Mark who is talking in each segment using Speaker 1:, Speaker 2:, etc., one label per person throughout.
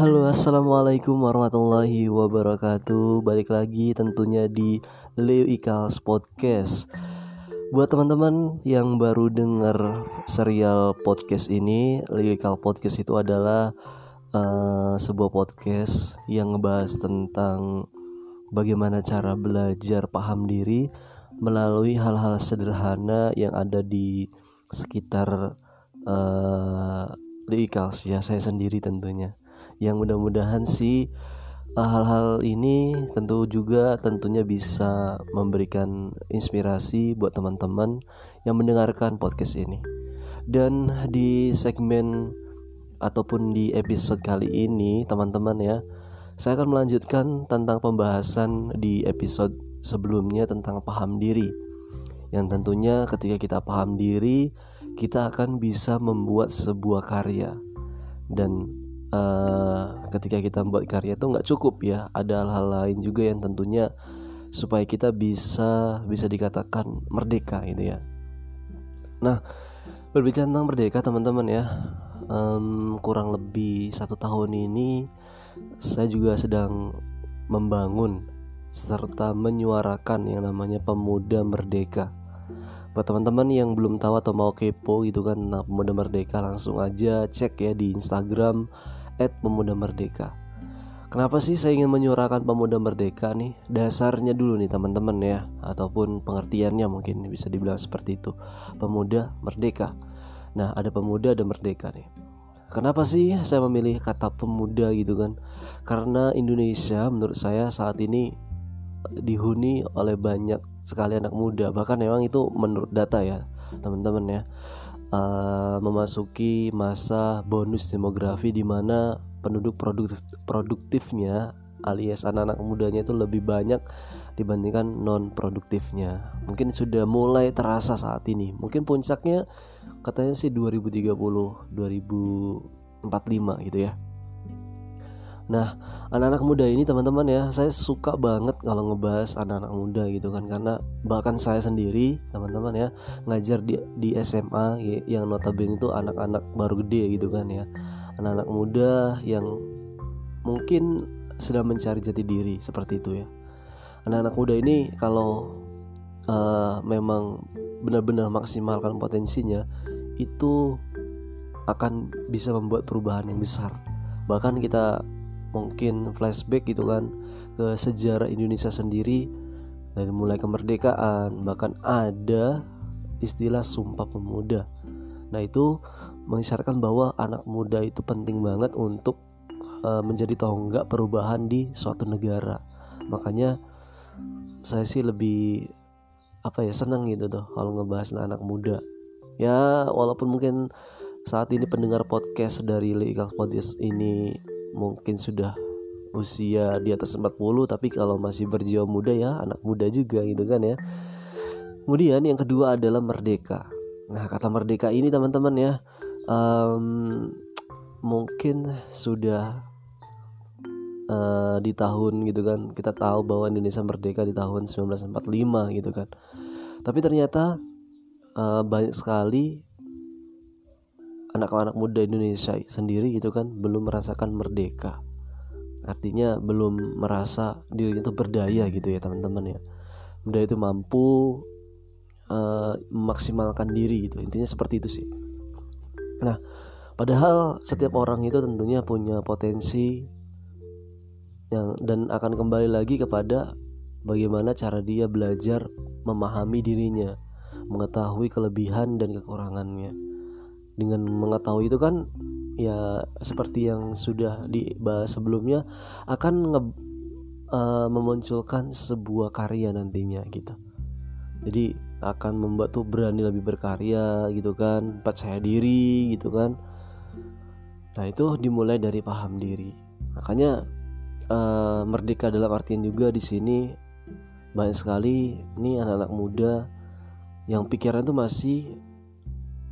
Speaker 1: Halo assalamualaikum warahmatullahi wabarakatuh. Balik lagi tentunya di Leo Ikals Podcast. Buat teman-teman yang baru dengar serial podcast ini Leo Ikal Podcast itu adalah uh, sebuah podcast yang ngebahas tentang Bagaimana cara belajar paham diri Melalui hal-hal sederhana yang ada di sekitar uh, Leo Ikals ya saya sendiri tentunya yang mudah-mudahan sih eh, hal-hal ini tentu juga tentunya bisa memberikan inspirasi buat teman-teman yang mendengarkan podcast ini. Dan di segmen ataupun di episode kali ini teman-teman ya, saya akan melanjutkan tentang pembahasan di episode sebelumnya tentang paham diri. Yang tentunya ketika kita paham diri, kita akan bisa membuat sebuah karya. Dan uh, ketika kita membuat karya itu nggak cukup ya. Ada hal-hal lain juga yang tentunya supaya kita bisa bisa dikatakan merdeka gitu ya. Nah berbicara tentang merdeka teman-teman ya um, kurang lebih satu tahun ini saya juga sedang membangun serta menyuarakan yang namanya pemuda merdeka. Buat teman-teman yang belum tahu atau mau kepo gitu kan nah pemuda merdeka langsung aja cek ya di Instagram Pemuda Merdeka. Kenapa sih saya ingin menyuarakan pemuda merdeka nih? Dasarnya dulu nih teman-teman ya, ataupun pengertiannya mungkin bisa dibilang seperti itu. Pemuda merdeka. Nah, ada pemuda ada merdeka nih. Kenapa sih saya memilih kata pemuda gitu kan? Karena Indonesia menurut saya saat ini dihuni oleh banyak sekali anak muda. Bahkan memang itu menurut data ya, teman-teman ya uh, memasuki masa bonus demografi di mana penduduk produktif, produktifnya alias anak-anak mudanya itu lebih banyak dibandingkan non produktifnya. Mungkin sudah mulai terasa saat ini. Mungkin puncaknya katanya sih 2030, 2045 gitu ya. Nah, anak-anak muda ini teman-teman ya, saya suka banget kalau ngebahas anak-anak muda gitu kan karena bahkan saya sendiri teman-teman ya ngajar di di SMA yang notabene itu anak-anak baru gede gitu kan ya. Anak-anak muda yang mungkin sedang mencari jati diri seperti itu ya. Anak-anak muda ini kalau uh, memang benar-benar maksimalkan potensinya itu akan bisa membuat perubahan yang besar. Bahkan kita mungkin flashback gitu kan ke sejarah Indonesia sendiri dari mulai kemerdekaan. Bahkan ada istilah sumpah pemuda. Nah itu mengisyaratkan bahwa anak muda itu penting banget untuk uh, menjadi tonggak perubahan di suatu negara. Makanya saya sih lebih apa ya senang gitu tuh kalau ngebahas anak, muda. Ya walaupun mungkin saat ini pendengar podcast dari Legal Podcast ini mungkin sudah usia di atas 40 tapi kalau masih berjiwa muda ya anak muda juga gitu kan ya. Kemudian yang kedua adalah merdeka. Nah kata merdeka ini teman-teman ya um, mungkin sudah uh, di tahun gitu kan kita tahu bahwa Indonesia merdeka di tahun 1945 gitu kan. Tapi ternyata uh, banyak sekali anak-anak muda Indonesia sendiri gitu kan belum merasakan merdeka. Artinya belum merasa dirinya itu berdaya gitu ya teman-teman ya. Berdaya itu mampu uh, memaksimalkan diri gitu. Intinya seperti itu sih. Nah padahal setiap orang itu tentunya punya potensi yang dan akan kembali lagi kepada bagaimana cara dia belajar memahami dirinya mengetahui kelebihan dan kekurangannya dengan mengetahui itu kan ya seperti yang sudah dibahas sebelumnya akan nge, uh, memunculkan sebuah karya nantinya gitu. Jadi akan membuat tuh berani lebih berkarya gitu kan percaya diri gitu kan. Nah itu dimulai dari paham diri. Makanya uh, merdeka dalam artian juga di sini banyak sekali ini anak-anak muda yang pikiran tuh masih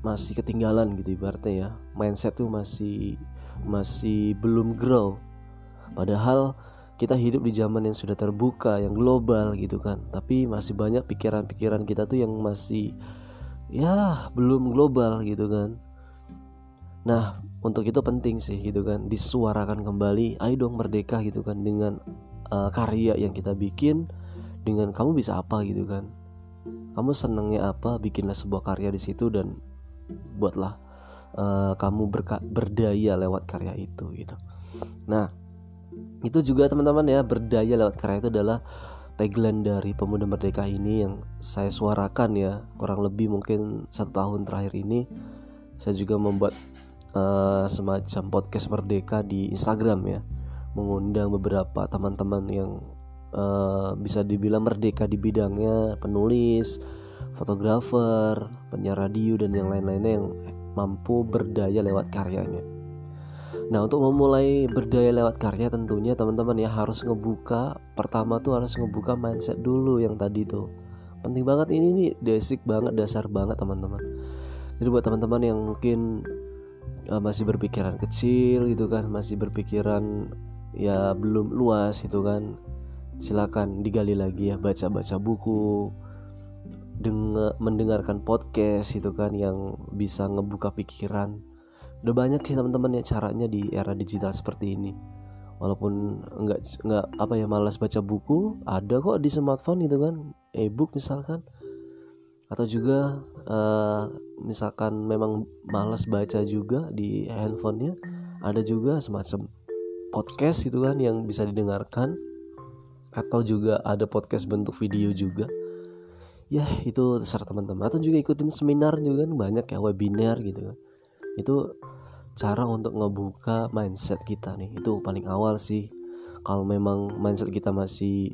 Speaker 1: masih ketinggalan gitu ibaratnya ya. Mindset tuh masih masih belum grow. Padahal kita hidup di zaman yang sudah terbuka yang global gitu kan. Tapi masih banyak pikiran-pikiran kita tuh yang masih ya belum global gitu kan. Nah untuk itu penting sih gitu kan disuarakan kembali ayo dong merdeka gitu kan dengan uh, karya yang kita bikin dengan kamu bisa apa? gitu kan. Kamu senengnya apa? Bikinlah sebuah karya di situ dan buatlah uh, kamu berka berdaya lewat karya itu gitu. Nah itu juga teman-teman ya berdaya lewat karya itu adalah tagline dari pemuda merdeka ini yang saya suarakan ya kurang lebih mungkin satu tahun terakhir ini. Saya juga membuat uh, semacam podcast merdeka di Instagram ya mengundang beberapa teman-teman yang uh, bisa dibilang merdeka di bidangnya penulis fotografer penyiar radio dan yang lain-lainnya yang mampu berdaya lewat karyanya. Nah untuk memulai berdaya lewat karya tentunya teman-teman ya harus ngebuka Pertama tuh harus ngebuka mindset dulu yang tadi tuh. Penting banget ini nih basic banget dasar banget teman-teman. Jadi buat teman-teman yang mungkin uh, masih berpikiran kecil gitu kan masih berpikiran ya belum luas itu kan silakan digali lagi ya baca-baca buku dengar mendengarkan podcast itu kan yang bisa ngebuka pikiran. Udah banyak sih teman-teman ya caranya di era digital seperti ini. Walaupun nggak nggak apa ya malas baca buku ada kok di smartphone gitu kan ebook misalkan. Atau juga uh, misalkan memang malas baca juga di handphonenya ada juga semacam podcast gitu kan yang bisa didengarkan. Atau juga ada podcast bentuk video juga ya itu terserah teman-teman. Atau juga ikutin seminar juga kan banyak ya webinar gitu kan. Itu cara untuk ngebuka mindset kita nih. Itu paling awal sih. Kalau memang mindset kita masih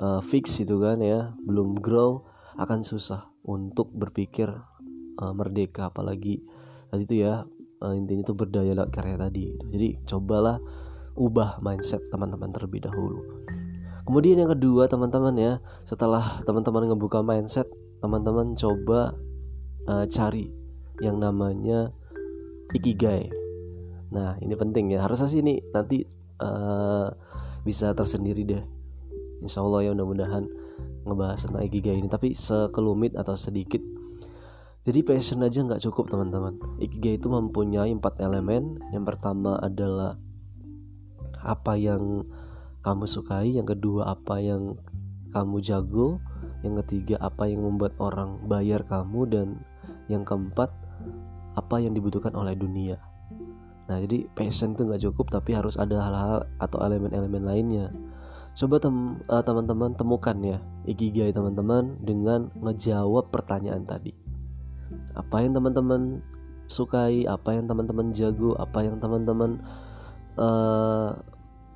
Speaker 1: uh, fix itu kan ya belum grow akan susah untuk berpikir uh, merdeka. Apalagi tadi itu ya uh, intinya itu berdaya lewat karya tadi jadi cobalah ubah mindset teman-teman terlebih dahulu kemudian yang kedua teman-teman ya setelah teman-teman ngebuka mindset teman-teman coba uh, cari yang namanya ikigai. Nah ini penting ya. Harusnya sih ini nanti uh, bisa tersendiri deh. Insya Allah ya mudah-mudahan ngebahas tentang ikigai ini tapi sekelumit atau sedikit. Jadi passion aja nggak cukup teman-teman. Ikigai itu mempunyai empat elemen. Yang pertama adalah apa yang kamu sukai yang kedua apa yang kamu jago yang ketiga apa yang membuat orang bayar kamu dan yang keempat apa yang dibutuhkan oleh dunia nah jadi passion itu nggak cukup tapi harus ada hal-hal atau elemen-elemen lainnya Coba uh, teman-teman temukan ya ikigai teman-teman dengan ngejawab pertanyaan tadi. Apa yang teman-teman sukai, apa yang teman-teman jago, apa yang teman-teman uh,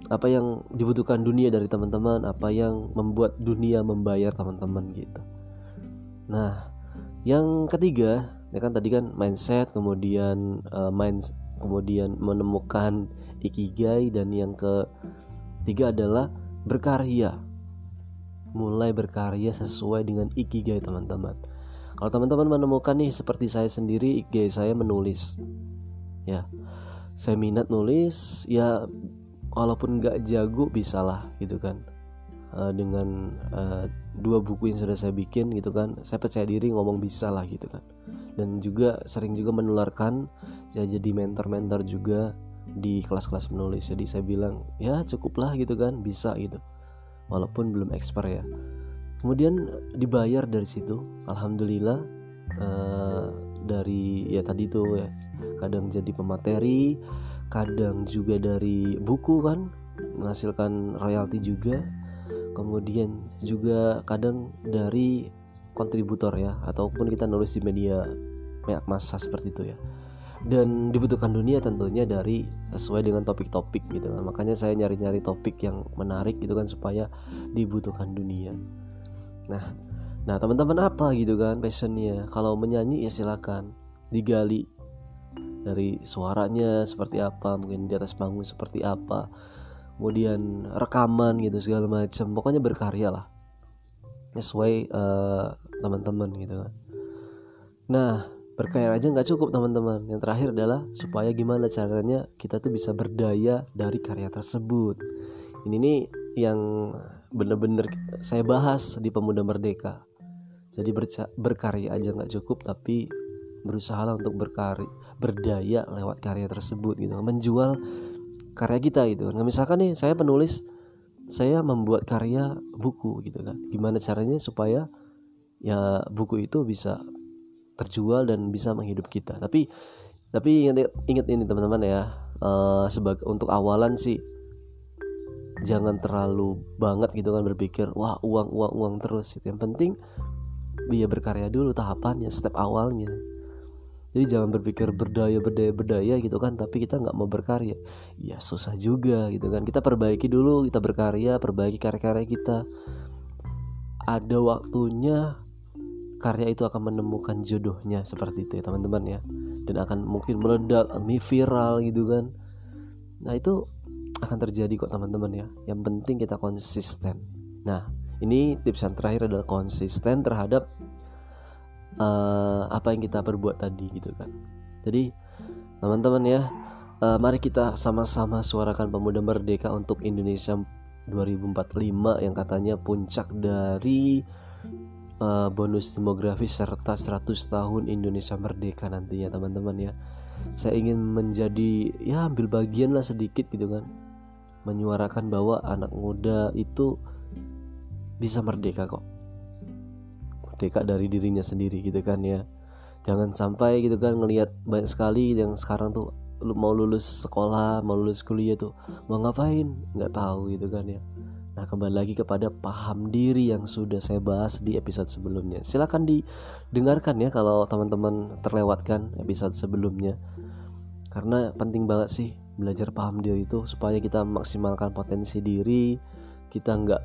Speaker 1: apa yang dibutuhkan dunia dari teman-teman, apa yang membuat dunia membayar teman-teman gitu. Nah, yang ketiga, ya kan tadi kan mindset, kemudian uh, mind, kemudian menemukan ikigai dan yang ketiga adalah berkarya. Mulai berkarya sesuai dengan ikigai teman-teman. Kalau teman-teman menemukan nih seperti saya sendiri ikigai saya menulis. Ya saya minat nulis ya walaupun nggak jago bisalah gitu kan. Uh, dengan uh, dua buku yang sudah saya bikin gitu kan saya percaya diri ngomong bisa lah gitu kan. Dan juga sering juga menularkan ya jadi mentor-mentor juga di kelas-kelas menulis jadi saya bilang ya cukuplah gitu kan bisa gitu. Walaupun belum expert ya. Kemudian dibayar dari situ alhamdulillah uh, dari ya tadi tuh ya kadang jadi pemateri kadang juga dari buku kan menghasilkan royalti juga. Kemudian juga kadang dari kontributor ya ataupun kita nulis di media massa seperti itu ya. Dan dibutuhkan dunia tentunya dari sesuai dengan topik-topik gitu kan. Makanya saya nyari-nyari topik yang menarik gitu kan supaya dibutuhkan dunia. Nah nah teman-teman apa gitu kan passionnya? Kalau menyanyi ya silakan digali dari suaranya seperti apa mungkin di atas panggung seperti apa kemudian rekaman gitu segala macam. Pokoknya berkarya lah. Sesuai uh, teman-teman gitu kan. Nah berkaya aja nggak cukup teman-teman. Yang terakhir adalah supaya gimana caranya kita tuh bisa berdaya dari karya tersebut. Ini nih yang bener-bener saya bahas di pemuda merdeka. Jadi berkarya aja nggak cukup tapi berusaha untuk berkarya berdaya lewat karya tersebut gitu menjual karya kita gitu. Kan misalkan nih saya penulis saya membuat karya buku gitu kan. Gimana caranya supaya ya buku itu bisa terjual dan bisa menghidup kita. Tapi tapi ingat ingat ini teman-teman ya. Uh, sebagai untuk awalan sih jangan terlalu banget gitu kan berpikir wah uang uang uang terus. Yang penting dia berkarya dulu tahapannya step awalnya jadi jangan berpikir berdaya berdaya berdaya gitu kan tapi kita nggak mau berkarya. Ya susah juga gitu kan. Kita perbaiki dulu kita berkarya perbaiki karya-karya kita. Ada waktunya karya itu akan menemukan jodohnya seperti itu ya teman-teman ya. Dan akan mungkin meledak viral gitu kan. Nah itu akan terjadi kok teman-teman ya. Yang penting kita konsisten. Nah ini tips yang terakhir adalah konsisten terhadap uh, apa yang kita perbuat tadi gitu kan. Jadi teman-teman ya uh, mari kita sama-sama suarakan pemuda merdeka untuk Indonesia 2045 yang katanya puncak dari uh, bonus demografi serta 100 tahun Indonesia merdeka nantinya teman-teman ya. Saya ingin menjadi ya ambil bagian lah sedikit gitu kan. Menyuarakan bahwa anak muda itu bisa merdeka kok merdeka dari dirinya sendiri gitu kan ya. Jangan sampai gitu kan ngelihat banyak sekali yang sekarang tuh mau lulus sekolah mau lulus kuliah tuh mau ngapain? Nggak tahu gitu kan ya. Nah kembali lagi kepada paham diri yang sudah saya bahas di episode sebelumnya. Silahkan didengarkan ya kalau teman-teman terlewatkan episode sebelumnya. Karena penting banget sih belajar paham diri itu supaya kita maksimalkan potensi diri kita nggak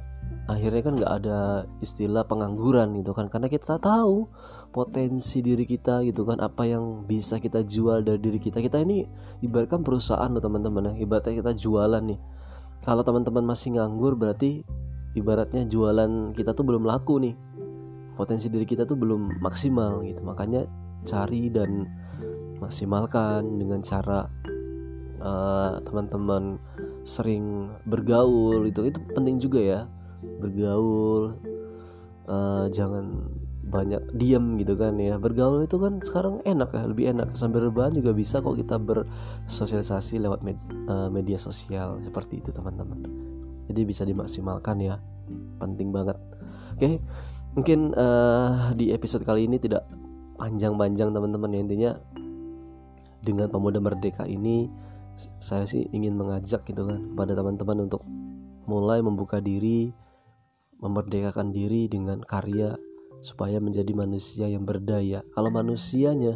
Speaker 1: akhirnya kan nggak ada istilah pengangguran gitu kan. Karena kita tahu potensi diri kita gitu kan apa yang bisa kita jual dari diri kita. Kita ini ibaratkan perusahaan loh teman-teman ya. Ibaratnya kita jualan nih. Kalau teman-teman masih nganggur berarti ibaratnya jualan kita tuh belum laku nih. Potensi diri kita tuh belum maksimal gitu. Makanya cari dan maksimalkan dengan cara uh, teman-teman sering bergaul itu itu penting juga ya. Bergaul uh, jangan banyak diam gitu kan ya. Bergaul itu kan sekarang enak ya lebih enak. Sambil rebahan juga bisa kok kita bersosialisasi lewat med, uh, media sosial seperti itu teman-teman. Jadi bisa dimaksimalkan ya. Penting banget. Oke mungkin uh, di episode kali ini tidak panjang-panjang teman-teman ya. Intinya dengan pemuda merdeka ini saya sih ingin mengajak gitu kan pada teman-teman untuk mulai membuka diri memerdekakan diri dengan karya supaya menjadi manusia yang berdaya. Kalau manusianya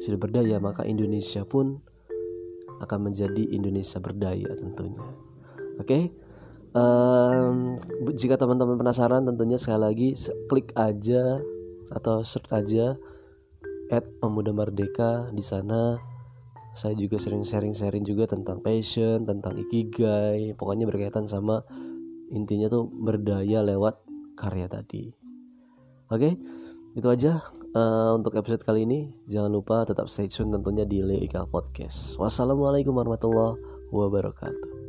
Speaker 1: sudah berdaya maka Indonesia pun akan menjadi Indonesia berdaya tentunya. Oke? Okay? um, jika teman-teman penasaran tentunya sekali lagi klik aja atau search aja at pemuda merdeka di sana saya juga sering sharing-sharing juga tentang passion tentang ikigai pokoknya berkaitan sama intinya tuh berdaya lewat karya tadi. Oke okay? itu aja uh, untuk episode kali ini. Jangan lupa tetap stay tune tentunya di Leo Podcast. Wassalamualaikum warahmatullahi wabarakatuh